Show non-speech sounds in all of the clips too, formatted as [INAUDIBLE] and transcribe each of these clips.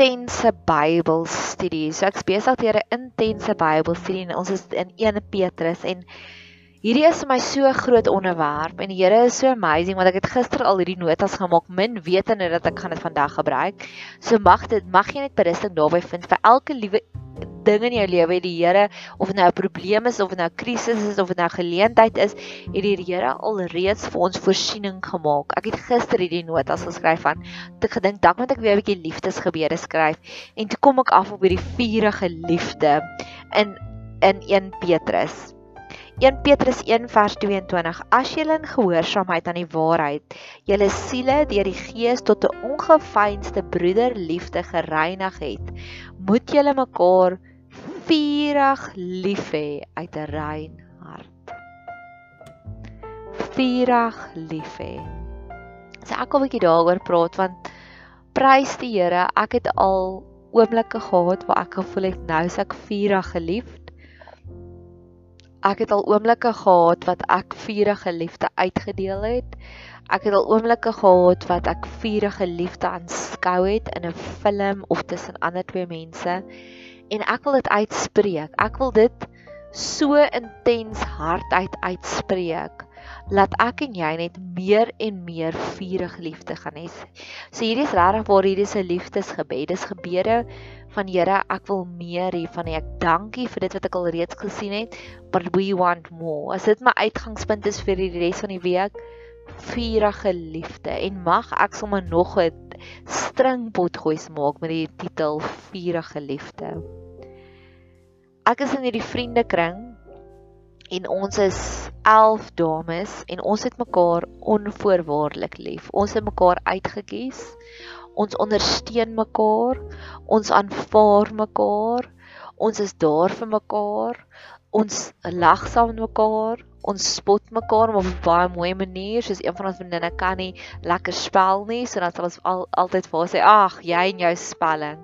intense Bybelstudie. So ek's besig deur 'n intense Bybelstudie en ons is in 1 Petrus en hierdie is vir my so 'n groot onderwerp en die Here is so amazing want ek het gister al hierdie notas gemaak min wetende dat ek gaan dit vandag gebruik. So mag dit mag jy net berusting daarby vind vir elke liewe ding in jou lewe het die Here of nou 'n probleem is of nou 'n krisis is of nou 'n geleentheid is, het die Here alreeds vir ons voorsiening gemaak. Ek het gister hierdie notas geskryf van ek gedink dalk moet ek weer 'n bietjie liefdesgebede skryf en toe kom ek af op hierdie vurige liefde in in 1 Petrus. 1 Petrus 1 vers 22 As julle in gehoorsaamheid aan die waarheid julle siele deur die Gees tot 'n ongeveinsde broederliefde gereinig het, moet julle mekaar vurig lief hê uit 'n rein hart. Vurig lief hê. So ek wil 'n bietjie daaroor praat want prys die Here, ek het al oomblikke gehad waar ek gevoel het nou is ek vurig geliefd. Ek het al oomblikke gehad wat ek vurige liefde uitgedeel het. Ek het al oomblikke gehad wat ek vurige liefde aanskou het in 'n film of tussen ander twee mense en ek wil dit uitspreek. Ek wil dit so intens hard uit uitspreek laat ek en jy net meer en meer vurige liefde gaan hê. So hierdie is regtig waar hierdie 'n liefdesgebed. Dis gebede van Here, ek wil meer hiervan hê. Ek dankie vir dit wat ek al reeds gesien het, but we want more. As dit my uitgangspunt is vir die res van die week, vurige liefde en mag ek sommer nog 'n stringpot gooi maak met die titel vurige liefde. Ek is in hierdie vriendekring en ons is 11 dames en ons het mekaar onvoorwaardelik lief. Ons het mekaar uitgekies. Ons ondersteun mekaar. Ons aanvaar mekaar. Ons is daar vir mekaar. Ons lag saam met mekaar. Ons spot mekaar op 'n baie mooi manier, soos een van ons vriendinne kan nie lekker spel nie, so dan sal ons al, altyd vir haar sê, "Ag, jy en jou spelling."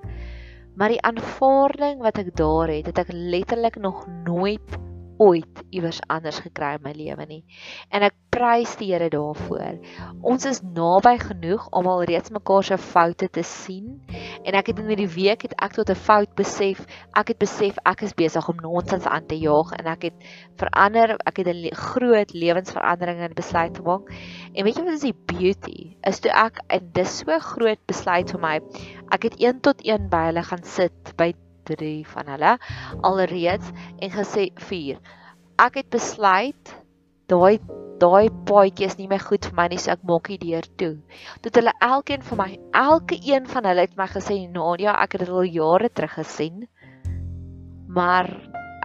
Maar die aanvaarding wat ek daar het, het ek letterlik nog nooit ooit iewers anders gekry in my lewe nie. En ek prys die Here daarvoor. Ons is naby genoeg om al reeds mekaar se foute te sien en ek het in hierdie week het ek tot 'n fout besef. Ek het besef ek is besig om nonsens aan te jaag en ek het verander, ek het 'n groot lewensverandering in besluit gemaak. En weet jy wat is die beauty? Is toe ek en dis so groot besluit vir my. Ek het 1 tot 1 by hulle gaan sit by 3 van hulle alreeds en gesê 4. Ek het besluit daai daai paadjie is nie meer goed vir my nie, so ek maak die deur toe. Tot hulle elkeen van my, elke een van hulle het my gesê, "Nadia, ek het dit al jare terug gesien." Maar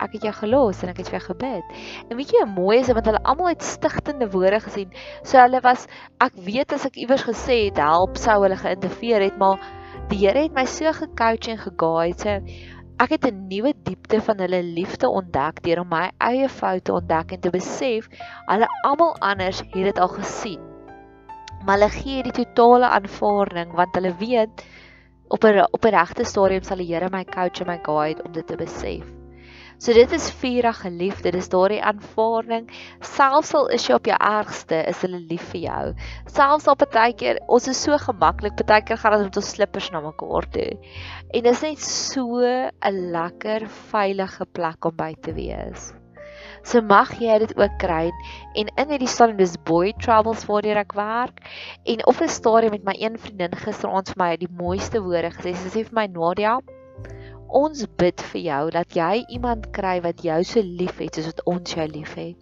ek het jou gelos en ek het vir jou gebid. En weet jy hoe mooi is dit want hulle almal het stigtende woorde gesien. So hulle was ek weet as ek iewers gesê het help sou hulle geïnterfereer het, maar die Here het my so gecoach en geguide. So ek het 'n nuwe diepte van hulle liefde ontdek deur om my eie foute ontdek en te besef hulle almal anders het dit al gesien. Maar hulle gee die totale aanvaarding want hulle weet op 'n op 'n regte stadium sal die Here my coach en my guide om dit te besef. So dit is vurige liefde, dis daardie aanvaarding. Selfs al is jy op jou ergste, is hulle lief vir jou. Selfs al partykeer, ons is so gemaklik, partykeer gaan ons met ons slippers na mekaar toe. En dit is net so 'n lekker veilige plek om by te wees. So mag jy dit ook kry en in hierdie stadium dis boy troubles waardeur ek werk en op 'n stadium met my een vriendin gisteraand vir my die mooiste woorde gesê. Sy sê vir my Nadia, Ons bid vir jou dat jy iemand kry wat jou so liefhet soos wat ons jou liefhet.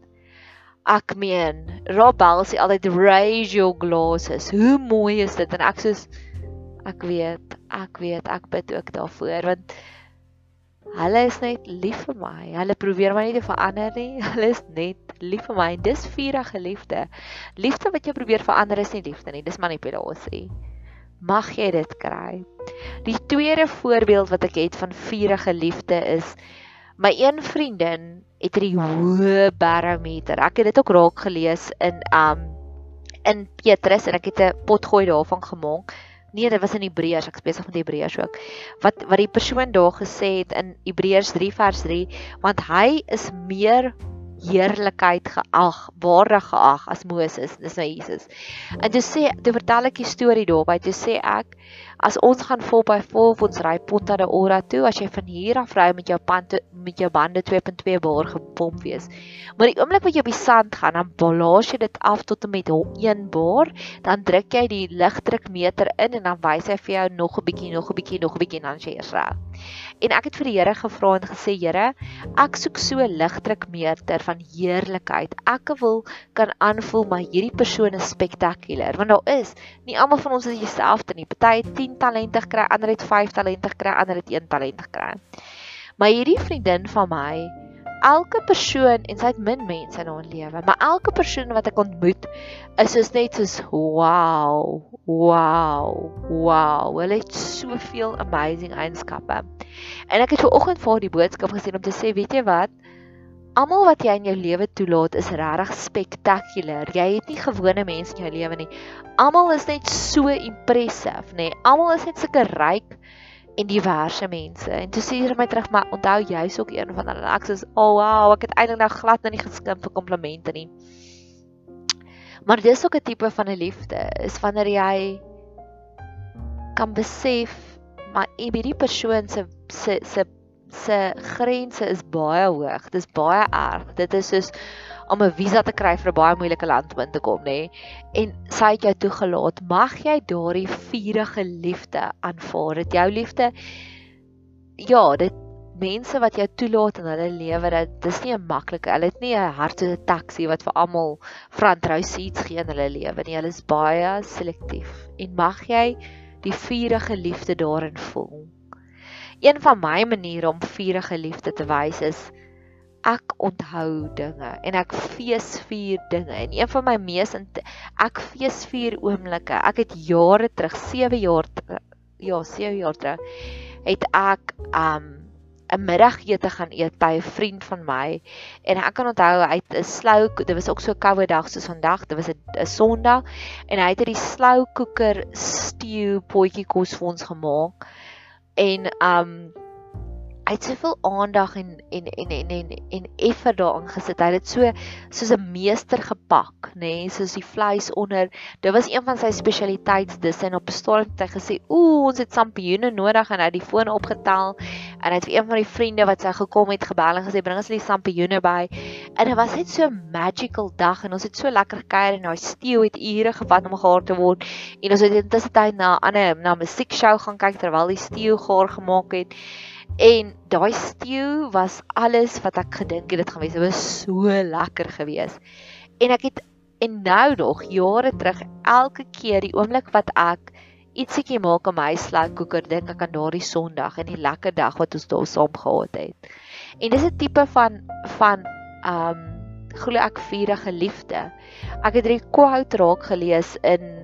Ek meen, Rob Bell sê altyd raise your glasses. Hoe mooi is dit en ek sê ek weet, ek weet, ek bid ook daarvoor want hulle is net lief vir my. Hulle probeer my nie te verander nie. [LAUGHS] Hulle is net lief vir my. Dis vurige liefde. Liefde wat jy probeer verander is nie liefde nie, dis manipulasie mag jy dit kry. Die tweede voorbeeld wat ek het van vurige liefde is my een vriendin het 'n hoë barometer. Ek het dit ook raak gelees in um in Petrus en ek het 'n potgooi daarvan gemaak. Nee, dit was in Hebreërs, ek besig met Hebreërs ook. Wat wat die persoon daar gesê het in Hebreërs 3 vers 3, want hy is meer heerlikheid geag, waardig geag as Moses, dis nou Jesus. En toe sê, toe vertel ek die storie daarby, toe sê ek As ons gaan vol by vol of ons ry Ponta de Ora toe, as jy van hier af ry met jou pande met jou bande 2.2 bar gepomp wees. Maar die oomblik wat jy op die sand gaan, dan blaas jy dit af tot en met 1 bar, dan druk jy die lugdrukmeter in en dan wys hy vir jou nog 'n bietjie, nog 'n bietjie, nog 'n bietjie en dan jy is reg. En ek het vir die Here gevra en gesê, Here, ek soek so 'n ligdrukmeter van heerlikheid. Ek wil kan aanvoel maar hierdie persoon is spektakulêr, want daar is nie almal van ons is dieselfde nie. Party het 10 talente gekry, ander het 5 talente gekry, ander het 1 talent gekry. Maar hierdie vriendin van my, elke persoon en sy het min mense in haar lewe, maar elke persoon wat ek ontmoet is soos net soos wow, wow, wow. Hulle het soveel amazing eienskappe. En ek het ver oggend vir die boodskap gesien om te sê, weet jy wat? Almal wat jy in jou lewe toelaat is regtig spektakulêr. Jy het nie gewone mense in jou lewe nie. Almal is net so impressive, nê? Nee. Almal is net sulke ryk en diverse mense. En toe sê hy my terug, maar onthou jy's ook een van hulle. Ek sê, "Oh wow, ek het eintlik nou glad nou nie geskimp vir komplimente nie." Maar dis ook 'n tipe van 'n liefde, is wanneer jy kan besef maar hierdie persoon se se se se grense is baie hoog. Dis baie erg. Dit is soos om 'n visa te kry vir 'n baie moeilike land om in te kom, nê. En sy het jou toegelaat. Mag jy daardie vurige liefde aanvaar. Dit jou liefde. Ja, dit mense wat jou toelaat in hulle lewe, dit dis nie 'n maklike. Hulle het nie 'n hart soos 'n taxi wat vir almal front row seats gee in hulle lewe nie. Hulle is baie selektief. En mag jy die vurige liefde daarin voel. Een van my maniere om vurige liefde te wys is ek onthou dinge en ek feesvier dinge. En een van my mees ek feesvier oomblikke. Ek het jare terug 7 jaar ja 7 jaar terug het ek um 'n middagete gaan eet by 'n vriend van my. En ek kan onthou hy het 'n slou dit was ook so 'n koue dag soos vandag dit was 'n Sondag. En hy het hierdie slou koeker stew potjie kos vir ons gemaak en um hy het soveel aandag en en en en en, en effe daarin gesit. Hy het dit so soos 'n meester gepak, nê, nee, soos die vleis onder. Dit was een van sy spesialiteitsdisse en op 'n stadium het hy gesê, "Ooh, ons het sampioene nodig" en hy het die foon opgetel en hy het vir een van die vriende wat sy gekom het gebel en gesê, "Bring ons die sampioene by." En dit was net so 'n magical dag en ons het so lekker gekuier en daai stew het ure gevat om gaar te word. En ons het intussen tyd na 'n ander na 'n musiekshow gaan kyk terwyl die stew gaar gemaak het. En daai stew was alles wat ek gedink het dit gaan wees. Dit was so lekker geweest. En ek het en nou nog jare terug elke keer die oomblik wat ek ietsiekie maak aan my slagkoeker dink ek aan daardie Sondag en die lekker dag wat ons daar saam gehad het. En dis 'n tipe van van um glo ek vurige liefde. Ek het hierdie quote raak gelees in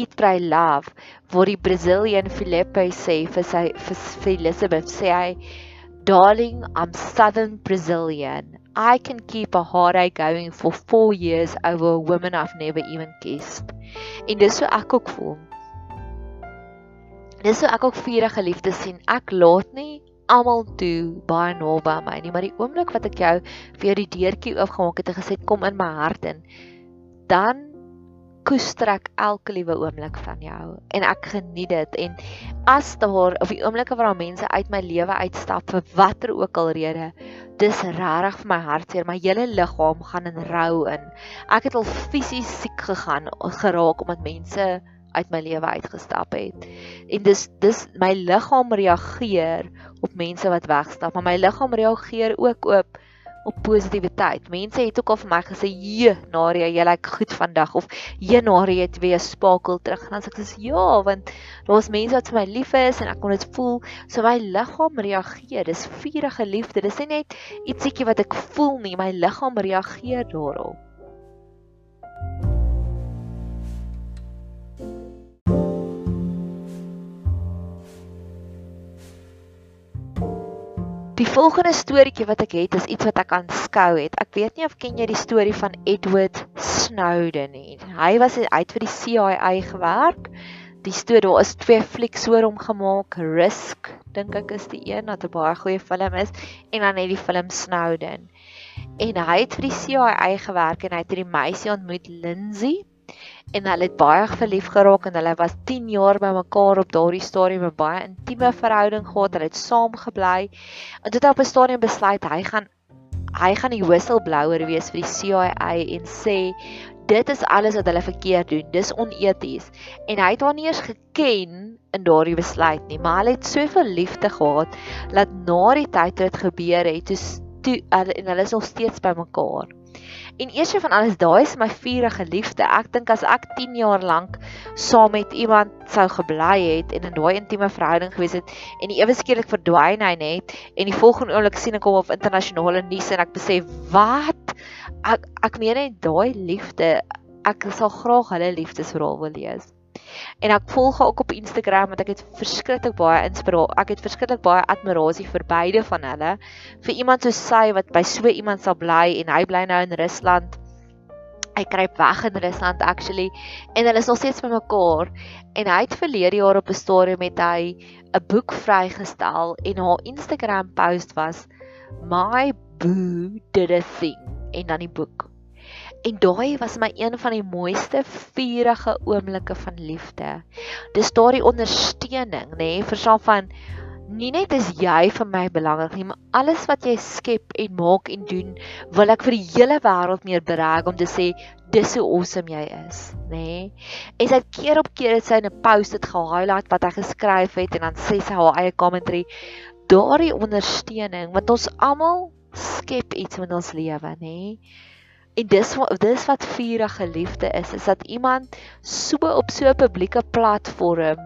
Eat Pray Love waar die Brazilian Felipe sê vir sy vir, vir Elizabeth sê hy Darling, I'm Southern Brazilian. I can keep a heartache going for 4 years over a woman I've never even kissed. En dis so ek ook voel. Dis so ek ook vurige liefde sien. Ek laat nie almal toe baie naby my nie, maar die oomblik wat ek jou vir jou die deurtjie oopgemaak het en gesê kom in my hart in, dan koester ek elke liewe oomblik van jou en ek geniet dit. En as daar of die oomblikke waar mense uit my lewe uitstap vir watter ook al rede dis regtig vir my hartseer my hele liggaam gaan in rou in. Ek het al fisies siek gegaan geraak omdat mense uit my lewe uitgestap het. En dis dis my liggaam reageer op mense wat wegstap maar my liggaam reageer ook op op positiwiteit. Mense het ook al vir my gesê, "Je, Naria, jy lyk goed vandag." Of, "Je, Naria, het weer spakel terug." En dan sê ek dis ja, want daar's mense wat vir my lief is en ek kon dit voel. So my liggaam reageer. Dis vurige liefde. Dis nie net ietsiekie wat ek voel nie, my liggaam reageer daarop. Volgende storieetjie wat ek het is iets wat ek aanskou het. Ek weet nie of ken jy die storie van Edward Snowden nie. Hy was uit vir die CIA gewerk. Die storie daar is twee flieks oor hom gemaak. Risk dink ek is die een wat 'n baie goeie film is en dan net die film Snowden. En hy het vir die CIA gewerk en hy het hierdie meisie ontmoet Lindsay en hulle het baie verlief geraak en hulle was 10 jaar by mekaar op daardie stadium 'n baie intieme verhouding gehad. Hulle het saam gebly. En toe het hy op 'n stadium besluit hy gaan hy gaan die whistleblower wees vir die CIA en sê dit is alles wat hulle verkeerd doen. Dis oneties. En hy het haar nie eens geken in daardie besluit nie, maar hulle het soveel liefde gehad dat na die tyd dit gebeur het, toe toe en hulle is nog steeds by mekaar. En eers van alles, daai is my vurige liefde. Ek dink as ek 10 jaar lank saam met iemand sou gebly het en in daai intieme verhouding gewees het en ewe skielik verdwyn hy net en die volgende oomblik sien ek hom op internasionale nuus en ek besef, "Wat? Ek ek meen net daai liefde, ek sal graag hulle liefdesverhaal wil lees." En ek volg ook op Instagram want ek het verskriklik baie inspirasie. Ek het verskriklik baie admirasie vir beide van hulle. Vir iemand soos sy wat by so iemand sal bly en hy bly nou in Rusland. Hy kruip weg in Rusland actually en hulle is nog steeds by mekaar en hy het verlede jaar op 'n stadium met hy 'n boek vrygestel en haar Instagram post was my boo did a thing en dan die boek En daai was my een van die mooiste vurige oomblikke van liefde. Dis daardie ondersteuning, nê, nee, verstaan van nie net is jy vir my belangrik nie, maar alles wat jy skep en maak en doen, wil ek vir die hele wêreld meer bereik om te sê dis hoe awesome jy is, nê? Nee? En sy keer op keer het sy 'n post dit ge-highlight wat hy geskryf het en dan sê sy haar eie commentary. Daardie ondersteuning want ons almal skep iets in ons lewe, nê? Nee? En dis dis wat vurige liefde is, is dat iemand so op so 'n publieke platform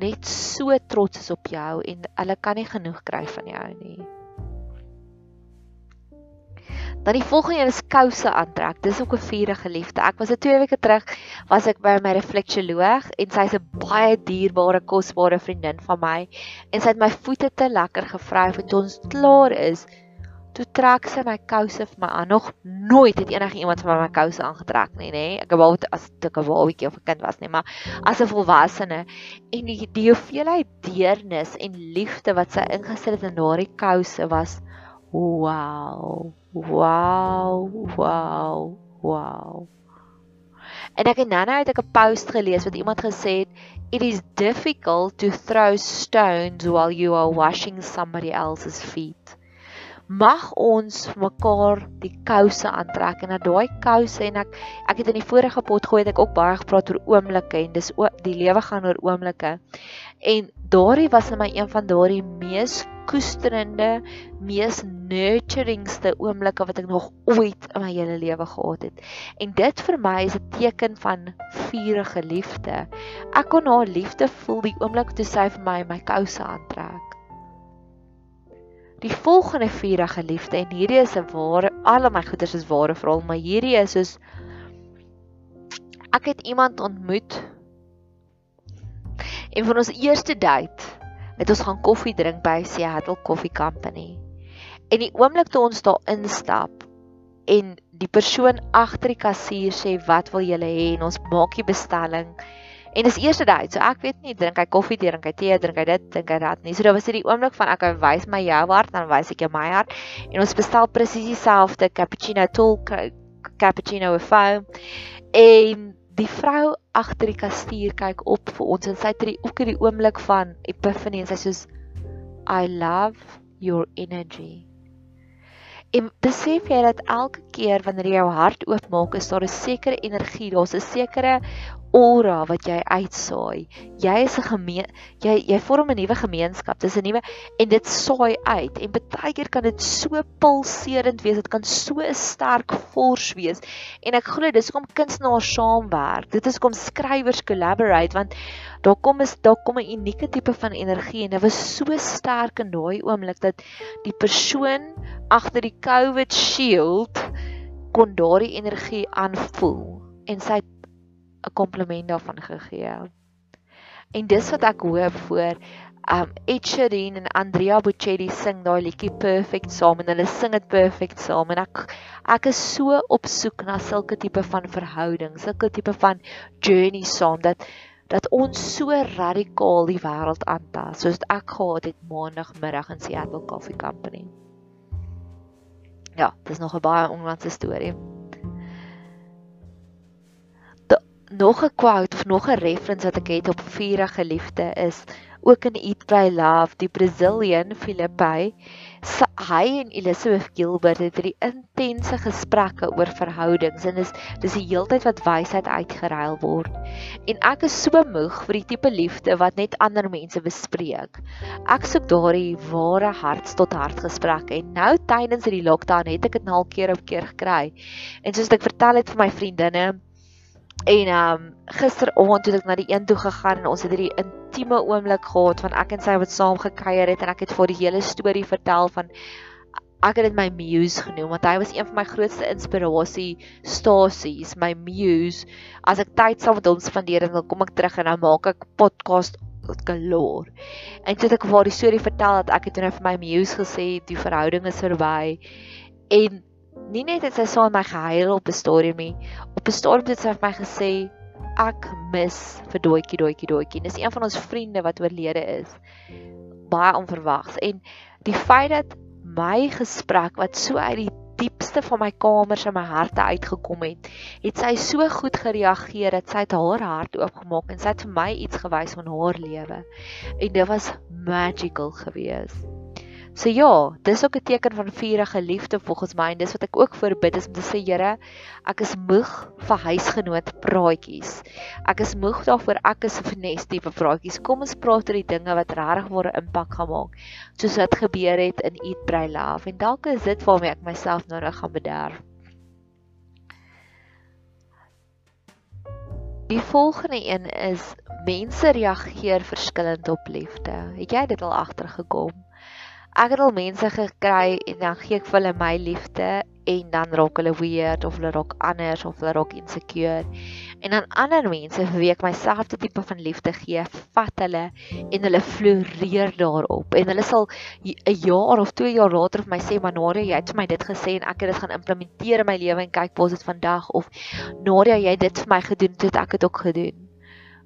net so trots is op jou en hulle kan nie genoeg kry van jou nie. Dan die volgende een is kouse aantrek. Dis ook 'n vurige liefde. Ek was 'n 2 weke terug was ek by my refleksioloog en sy's 'n baie dierbare, kosbare vriendin van my en sy het my voete te lekker gevryf en toe ons klaar is, toe trek sy my kouse vir my aan. Nog nooit het enige iemand vir my my kouse aangetrek nie, nê. Ek wou as ek 'n babatjie of 'n kind was nie, maar as 'n volwassene en die die hoeveelheid deernis en liefde wat sy ingesit het in daardie kouse was wow. Wow, wow, wow. En ek het nou net 'n post gelees wat iemand gesê het it is difficult to throw stones while you are washing somebody else's feet mag ons mekaar die kouse aantrek. En dat daai kouse en ek ek het in die vorige pot gooi het ek ook baie gepraat oor oomblikke en dis ook die lewe gaan oor oomblikke. En daardie was vir my een van daardie mees koesterende mees nurturingste oomblikke wat ek nog ooit in my hele lewe gehad het. En dit vir my is 'n teken van vurige liefde. Ek kon haar liefde voel die oomblik toe sy vir my my kouse aantrek die volgende vurige liefde en hierdie is 'n ware al my goeders is ware verhaal maar hierdie is soos ek het iemand ontmoet en van ons eerste date het ons gaan koffie drink by Seattle Coffee Company. En die oomblik toe ons daar instap en die persoon agter die kassier sê wat wil julle hê? en ons maak die bestelling En dis eerste date. So ek weet nie drink hy koffie, drink hy tee, drink hy dit, drink hy dat nie. So dit was hierdie oomblik van ek wys my jou hart, dan wys ek jou my hart. En ons bestel presies dieselfde cappuccino tall cappuccino with foam. En die vrou agter die kastier kyk op vir ons en sy het hierdie ook hierdie oomblik van epiphany en sy sê I love your energy. En besef jy dat elke keer wanneer jy jou hart oopmaak, is daar 'n sekere energie, daar's 'n sekere aura wat jy uitsaai. Jy is 'n gemeen jy jy vorm 'n nuwe gemeenskap. Dis 'n nuwe en dit saai uit. En baie keer kan dit so pulserend wees. Dit kan so 'n sterk force wees. En ek glo dis hoekom kunstenaars saamwerk. Dit is hoekom skrywers collaborate want daar kom is daar kom 'n unieke tipe van energie en dit was so sterk in daai oomblik dat die persoon agter die COVID shield kon daardie energie aanvoel en sy 'n kompliment daarvan gegee. En dis wat ek hoop voor um Ed Sheeran en Andrea Bocelli sing daai liedjie perfect saam en hulle sing dit perfect saam en ek ek is so op soek na sulke tipe van verhoudings, sulke tipe van journey saam dat dat ons so radikaal die wêreld aantas soos ek gehad het maandagmiddag in Seattle Coffee Company. Ja, dis nog 'n baie onlangse storie. Nog 'n quote of nog 'n reference wat ek het op vurige liefde is ook in Eat Pray Love die Brazilian Filippe hy en Elizabeth Gilbert het hierdie intense gesprekke oor verhoudings en dis dis die heeltyd wat wysheid uitgeruil word. En ek is so moeg vir die tipe liefde wat net ander mense bespreek. Ek soek daardie ware hart tot hart gesprekke en nou tydens hierdie lockdown het ek dit nou al keer op keer gekry. En soos ek vertel het vir my vriendinne En ehm um, gisteraand het ek na die een toe gegaan en ons het hierdie intieme oomblik gehad van ek en sy wat saam gekuier het en ek het vir die hele storie vertel van ek het dit my muse genoem want hy was een van my grootste inspirasie stasies, my muse. As ek tyd saam met hom spandeer dan kom ek terug en dan maak ek podcast galore. En toe ek vir die storie vertel dat ek het nou vir my muse gesê die verhouding is verby en nie net het sy saam met my gehuil op 'n stadium nie. Op 'n stadium het sy vir my gesê ek mis vir doetjie doetjie doetjie. Dis een van ons vriende wat oorlede is. Baie onverwags en die feit dat my gesprek wat so uit die diepste van my kamers en my harte uitgekom het, het sy so goed gereageer dat sy haar hart oopgemaak en sy het vir my iets gewys van haar lewe. En dit was magical geweest. So ja, dis ook 'n teken van vurige liefde volgens my en dis wat ek ook voorbid is om te sê Here, ek is moeg vir huisgenoot praatjies. Ek is moeg daarvoor ek is 'n finesse tipe praatjies. Kom ons praat oor die dinge wat regtig ware impak gaan maak, soos wat gebeur het in Eat Pray Love en dalk is dit waarmee ek myself nou nog gaan bederf. Die volgende een is mense reageer verskillend op liefde. Het jy dit al agtergekom? Ek het al mense gekry en dan gee ek vir hulle my liefde en dan raak hulle weird of hulle raak anders of hulle raak insecure. En dan ander mense vir wie ek myself die tipe van liefde gee, vat hulle en hulle floreer daarop. En hulle sal 'n jaar of 2 jaar later vir my sê, "Maar Nadia, jy het vir my dit gesê en ek het dit gaan implementeer in my lewe en kyk waar dit vandag of Nadia, jy het dit vir my gedoen, dit ek het ook gedoen."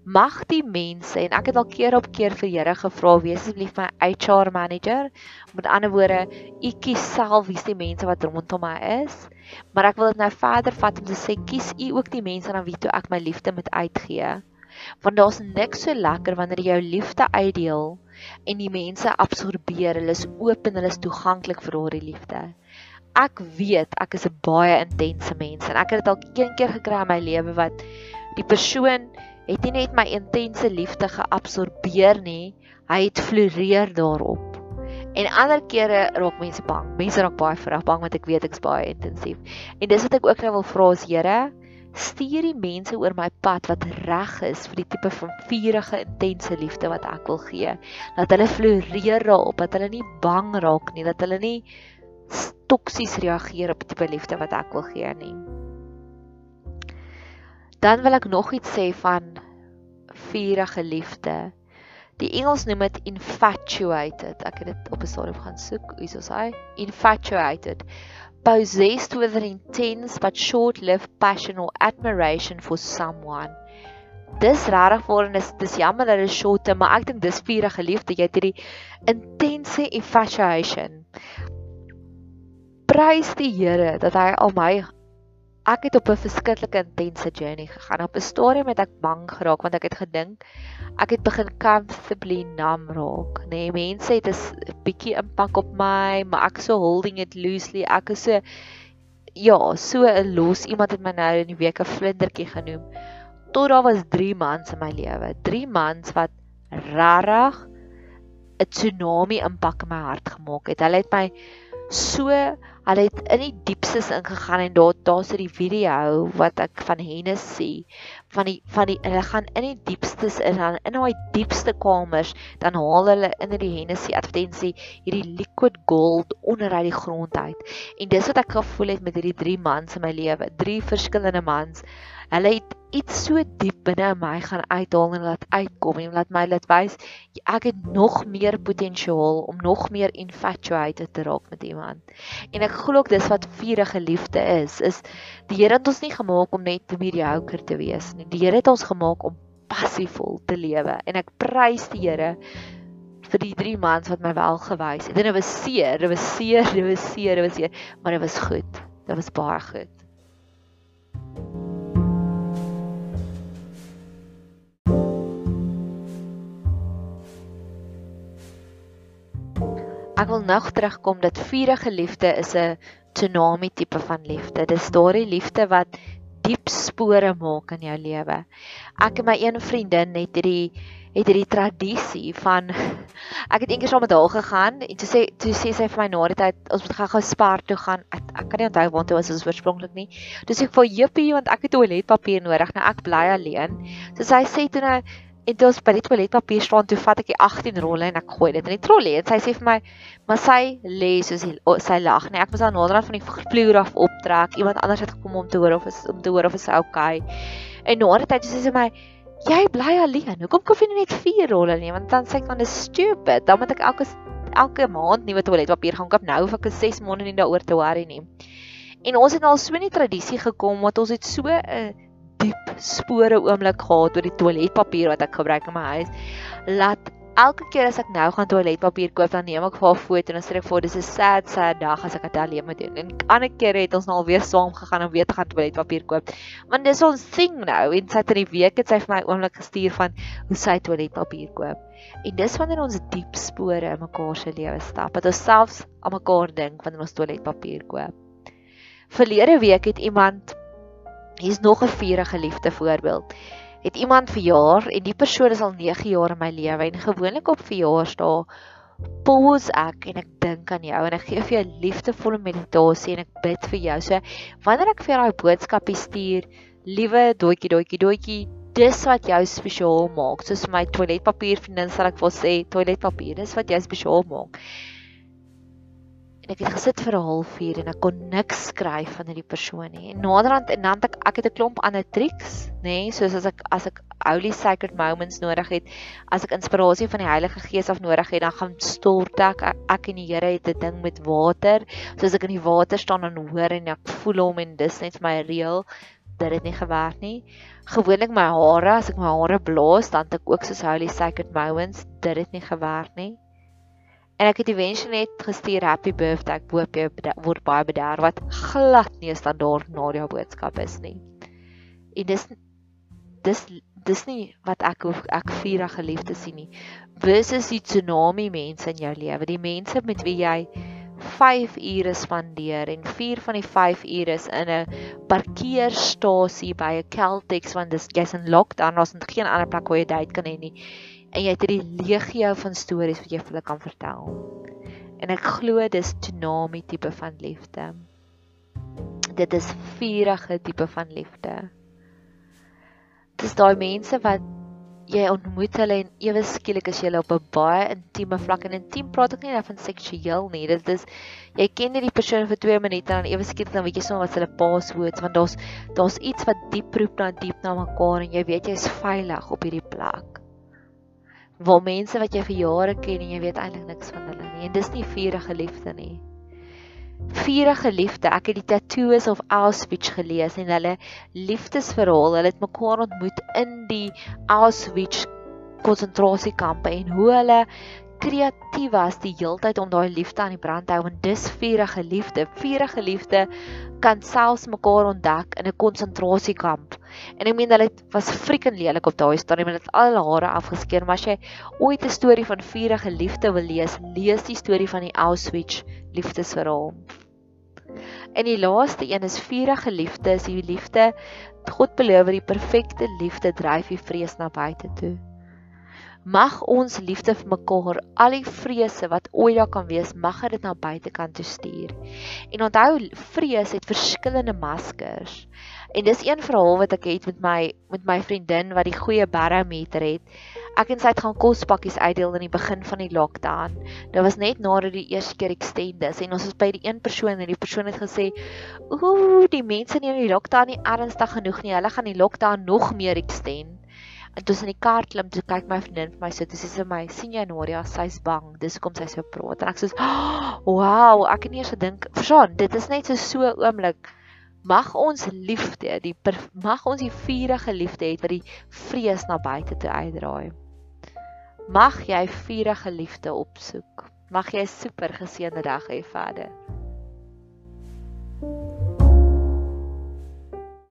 Mag die mense en ek het al keer op keer vir Here gevra wees asseblief my HR manager. Met ander woorde u kies self wie die mense wat rondom my is. Maar ek wil dit nou verder vat om te sê kies u ook die mense aan wie toe ek my liefde moet uitgee. Want daar's niks so lekker wanneer jy jou liefde uitdeel en die mense absorbeer. Hulle is oop en hulle is toeganklik vir daardie liefde. Ek weet ek is 'n baie intense mens en ek het dit al een keer gekry in my lewe wat die persoon het nie net my intense liefde geabsorbeer nie, hy het floreer daarop. En ander kere raak mense bang. Mense raak baie vrag bang want ek weet ek's baie intensief. En dis wat ek ook nou wil vra is Here, stuur die mense oor my pad wat reg is vir die tipe van vurige intense liefde wat ek wil gee. Dat hulle floreer daarop, dat hulle nie bang raak nie, dat hulle nie toksies reageer op die tipe liefde wat ek wil gee nie. Dan wil ek nog iets sê van vurige liefde. Die Engels noem dit infatuated. Ek het dit op 'n stadium gaan soek. Hier is hy. Infatuated. Possessed with an intense but short-lived passion or admiration for someone. Dis rarig voor en dis dis jammer dat dit short is, maar ek dink dis vurige liefde. Jy het hierdie intense infatuation. Prys die Here dat hy al my ek het op 'n verskriklike intense journey gegaan. Op 'n stadium het ek bang geraak want ek het gedink ek het begin comfortably numb raak. Nee, mense het 'n bietjie impak op my, maar ek so holding it loosely. Ek is so ja, so 'n los iemand het my nou in die week 'n vlindertjie genoem. Tot daar was 3 maande in my lewe. 3 maande wat rarig 'n tsunami impak in my hart gemaak het. Hulle het my so Hulle het in die diepstes ingegaan en daar daar's 'n video wat ek van Hennes sien van die van die hulle gaan in die diepstes in dan in daai diepste kamers dan haal hulle in die Hennes advertensie hierdie liquid gold onder uit die grond uit. En dis wat ek gevoel het met hierdie 3 mans in my lewe, 3 verskillende mans. Hulle het iets so diep binne in my gaan uithaal en laat uitkom en laat my laat wys ek het nog meer potensiaal om nog meer infatuated te raak met iemand. En ek glo ook dis wat vurige liefde is, is die Here het ons nie gemaak om net mediocre te wees nie. Die Here het ons gemaak om passievol te lewe en ek prys die Here vir die 3 maande wat my wel gewys het. Dit was seer, dit was seer, dit was seer, dit was seer, maar dit was goed. Dit was baie goed. Ek wil nog terugkom dat vurige liefde is 'n tsunami tipe van liefde. Dis daardie liefde wat diep spore maak in jou lewe. Ek en my een vriendin het hierdie het hierdie tradisie van ek het eendag saam met haar gegaan en toe sê toe sê sy vir my na die tyd ons moet gou-gou Spar toe gaan. Ek, ek kan nie onthou waar toe ons oorspronklik nie. Toe sê ek vir Jippie want ek het toiletpapier nodig. Nou ek bly alleen. So sy sê toe nou en toe ons by die toiletpapier staan toe vat ek die 18 rolle en ek gooi dit in die trolly en sy sê vir my maar sy lê soos die, sy lag. Nee ek moet haar naderhand van die vloer af optrek. Iemand anders het gekom om te hoor of is om te hoor of is sy okay. En na 'n tyd sê sy vir my jy bly alleen. Hoekom koop jy net 4 rolle nie? Want dan sê ek dan is stupid. Dan moet ek elke elke maand nuwe toiletpapier gaan koop. Nou hoef ek 6 maande nie daaroor te worry nie. En ons het al so 'n tradisie gekom wat ons het so 'n uh, diep spore oomblik gehad oor die toiletpapier wat ek gebruik in my huis. Laat elke keer as ek nou gaan toiletpapier koop, dan neem ek vir 'n foto en dan sê ek vir dis 'n sad sad dag as ek dit alleen moet doen. En ander kere het ons nou alweer saam gegaan om weer te gaan toiletpapier koop. Want dis ons sing nou en sy het in die week het sy vir my oomblik gestuur van hoe sy toiletpapier koop. En dis wanneer ons diep spore in mekaar se lewe stap. Dat ons selfs aan mekaar dink wanneer ons toiletpapier koop. Verlede week het iemand Hier's nog 'n vurige liefde voorbeeld. Het iemand verjaar en die persoon is al 9 jaar in my lewe en gewoonlik op verjaarsdae pause ek en ek dink aan jou en ek gee vir jou liefdevolle meditasie en ek bid vir jou. So wanneer ek vir jou daai boodskapie stuur, liewe doetjie doetjie doetjie, dis wat jou spesiaal maak. Soos my toiletpapier vriendin sal ek wil sê, toiletpapier, dis wat jou spesiaal maak en ek het gesit vir 'n halfuur en ek kon niks skryf van hierdie persoon nie. En naderhand en dan ek ek het 'n klomp ander triks, nê, nee, soos as ek as ek holy sacred moments nodig het, as ek inspirasie van die Heilige Gees af nodig het, dan gaan stort ek ek, en die Here het 'n ding met water. Soos ek in die water staan en hoor en ek voel hom en dis net vir my reël dat dit nie gewerk nie. Gewoonlik my hare, as ek my hare blaas, dan het ek ook soos holy sacred moments, dit het nie gewerk nie. En ek het eventually net gestuur happy birthday. Ek hoop jy word baie bederf wat glad nie 'n standaard na jou boodskap is nie. En dis dis dis nie wat ek hoef ek vierige geliefde sien nie. Versus die tsunami mense in jou lewe, die mense met wie jy 5 ure spandeer en 4 van die 5 ure is in 'n parkeerstasie by 'n Caltex want dis jy's in lockdown, daar's geen ander plek waar jy date kan hê nie en jy het hierdie legio van stories wat jy vir hulle kan vertel. En ek glo dis tsunami tipe van liefde. Dit is vurige tipe van liefde. Dis daai mense wat jy ontmoet hulle en ewe skielik is jy op 'n baie intieme vlak en intiem praat ek nie net van seksueel nie. Dit is jy ken nie die persoon vir 2 minute en dan ewe skielik dan weet jy sommer wat hulle passwords want daar's daar's iets wat diep roep na diep na mekaar en jy weet jy's veilig op hierdie plek waar mense wat jy vir jare ken en jy weet eintlik niks van hulle nie en dis nie vurige liefde nie. Vurige liefde, ek het die tattoos of Auschwitz gelees en hulle liefdesverhaal, hulle het mekaar ontmoet in die Auschwitz konsentrasiekampe en hoe hulle kreatief was die heeltyd om daai liefde aan die brand te hou en dis vurige liefde. Vurige liefde kan selfs mekaar ontdek in 'n konsentrasiekamp. En ek meen hulle was frieken lelik op daai stadium en dit al hulle hare afgeskeer, maar as jy ooit 'n storie van vurige liefde wil lees, lees die storie van die Auschwitz liefdesverhaal. En die laaste een is vurige liefde, is die liefde God beloof die perfekte liefde dryf die vrees na buite toe. Mag ons liefde vir mekaar, al die vrese wat ooit daar kan wees, mag dit na buitekant toe stuur. En onthou, vrees het verskillende maskers. En dis een verhaal wat ek het met my met my vriendin wat die goeie barometer het. Ek en sy het gaan kospakkies uitdeel in die begin van die lockdown. Dit was net nadat die eerste keer extended en ons was by die een persoon en die persoon het gesê: "Ooh, die mense neem die lockdown nie ernstig genoeg nie. Hulle gaan die lockdown nog meer extend." En toe in die kar klim, toe kyk my vriendin vir my so, dis sy my, sien jy Noria, sy's bang. Dis hoekom sy so praat. En ek sê, oh, "Wow, ek het nie eens gedink, verstaan, dit is net so so oomblik. Mag ons liefde, die mag ons die vurige liefde hê wat die vrees na buite toe uitdraai. Mag jy vurige liefde opsoek. Mag jy 'n super geseënde dag hê verder.